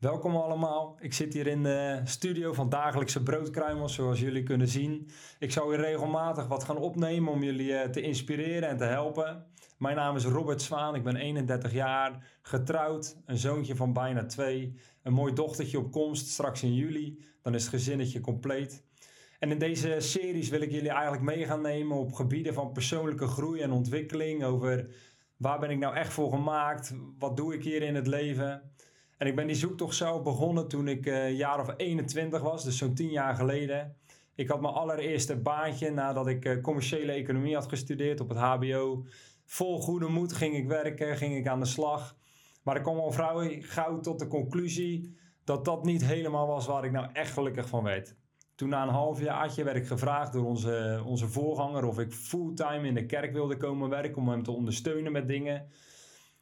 Welkom allemaal. Ik zit hier in de studio van Dagelijkse Broodkruimels, zoals jullie kunnen zien. Ik zal weer regelmatig wat gaan opnemen om jullie eh, te inspireren en te helpen. Mijn naam is Robert Zwaan, ik ben 31 jaar, getrouwd, een zoontje van bijna twee, een mooi dochtertje op komst straks in juli. Dan is het gezinnetje compleet. En in deze series wil ik jullie eigenlijk mee gaan nemen op gebieden van persoonlijke groei en ontwikkeling. Over waar ben ik nou echt voor gemaakt? Wat doe ik hier in het leven? En ik ben die zoektocht zelf begonnen toen ik uh, een jaar of 21 was, dus zo'n 10 jaar geleden. Ik had mijn allereerste baantje nadat ik uh, commerciële economie had gestudeerd op het HBO. Vol goede moed ging ik werken, ging ik aan de slag. Maar ik kwam al vrij gauw tot de conclusie dat dat niet helemaal was waar ik nou echt gelukkig van werd. Toen na een half jaartje werd ik gevraagd door onze, onze voorganger of ik fulltime in de kerk wilde komen werken om hem te ondersteunen met dingen.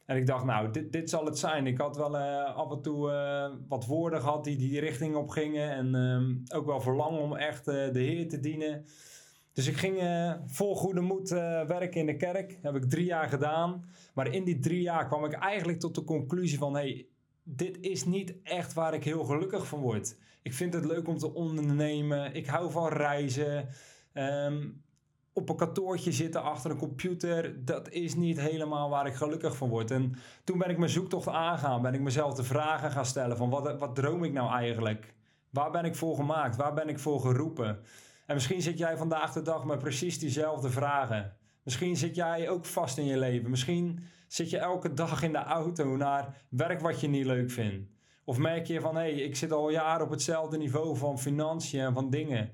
En ik dacht, nou, dit, dit zal het zijn. Ik had wel uh, af en toe uh, wat woorden gehad die die richting op gingen. En um, ook wel verlangen om echt uh, de Heer te dienen. Dus ik ging vol goede moed werken in de kerk. Dat heb ik drie jaar gedaan. Maar in die drie jaar kwam ik eigenlijk tot de conclusie van... Hey, dit is niet echt waar ik heel gelukkig van word. Ik vind het leuk om te ondernemen. Ik hou van reizen. Um, op een kantoortje zitten achter een computer, dat is niet helemaal waar ik gelukkig van word. En toen ben ik mijn zoektocht aangaan, ben ik mezelf de vragen gaan stellen van wat, wat droom ik nou eigenlijk? Waar ben ik voor gemaakt? Waar ben ik voor geroepen? En misschien zit jij vandaag de dag met precies diezelfde vragen. Misschien zit jij ook vast in je leven. Misschien zit je elke dag in de auto naar werk wat je niet leuk vindt. Of merk je van hé, hey, ik zit al jaren op hetzelfde niveau van financiën en van dingen.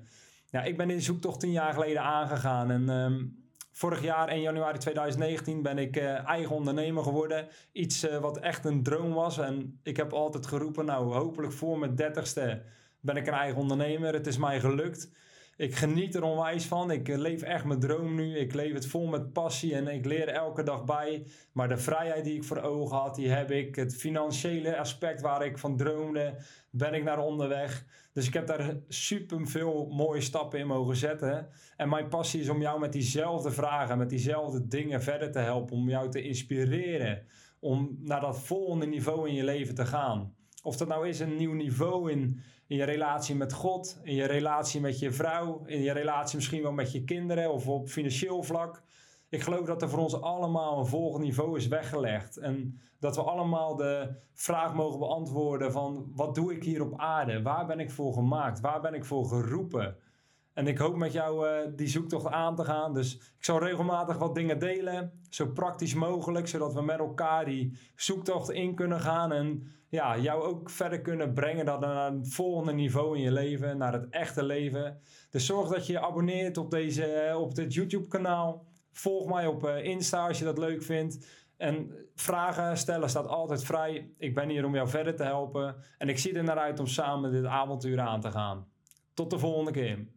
Ja, ik ben in zoektocht tien jaar geleden aangegaan. En um, vorig jaar, 1 januari 2019, ben ik uh, eigen ondernemer geworden. Iets uh, wat echt een droom was. En ik heb altijd geroepen, nou hopelijk voor mijn dertigste ben ik een eigen ondernemer. Het is mij gelukt. Ik geniet er onwijs van. Ik eh, leef echt mijn droom nu. Ik leef het vol met passie en ik leer elke dag bij. Maar de vrijheid die ik voor ogen had, die heb ik. Het financiële aspect waar ik van droomde, ben ik naar onderweg. Dus ik heb daar super veel mooie stappen in mogen zetten. En mijn passie is om jou met diezelfde vragen, met diezelfde dingen verder te helpen. Om jou te inspireren. Om naar dat volgende niveau in je leven te gaan. Of dat nou is een nieuw niveau in, in je relatie met God, in je relatie met je vrouw, in je relatie misschien wel met je kinderen of op financieel vlak. Ik geloof dat er voor ons allemaal een volgend niveau is weggelegd. En dat we allemaal de vraag mogen beantwoorden van wat doe ik hier op aarde? Waar ben ik voor gemaakt? Waar ben ik voor geroepen? En ik hoop met jou uh, die zoektocht aan te gaan. Dus ik zal regelmatig wat dingen delen. Zo praktisch mogelijk. Zodat we met elkaar die zoektocht in kunnen gaan. En ja, jou ook verder kunnen brengen naar een volgende niveau in je leven. Naar het echte leven. Dus zorg dat je je abonneert op, deze, eh, op dit YouTube kanaal. Volg mij op uh, Insta als je dat leuk vindt. En vragen stellen staat altijd vrij. Ik ben hier om jou verder te helpen. En ik zie er naar uit om samen dit avontuur aan te gaan. Tot de volgende keer.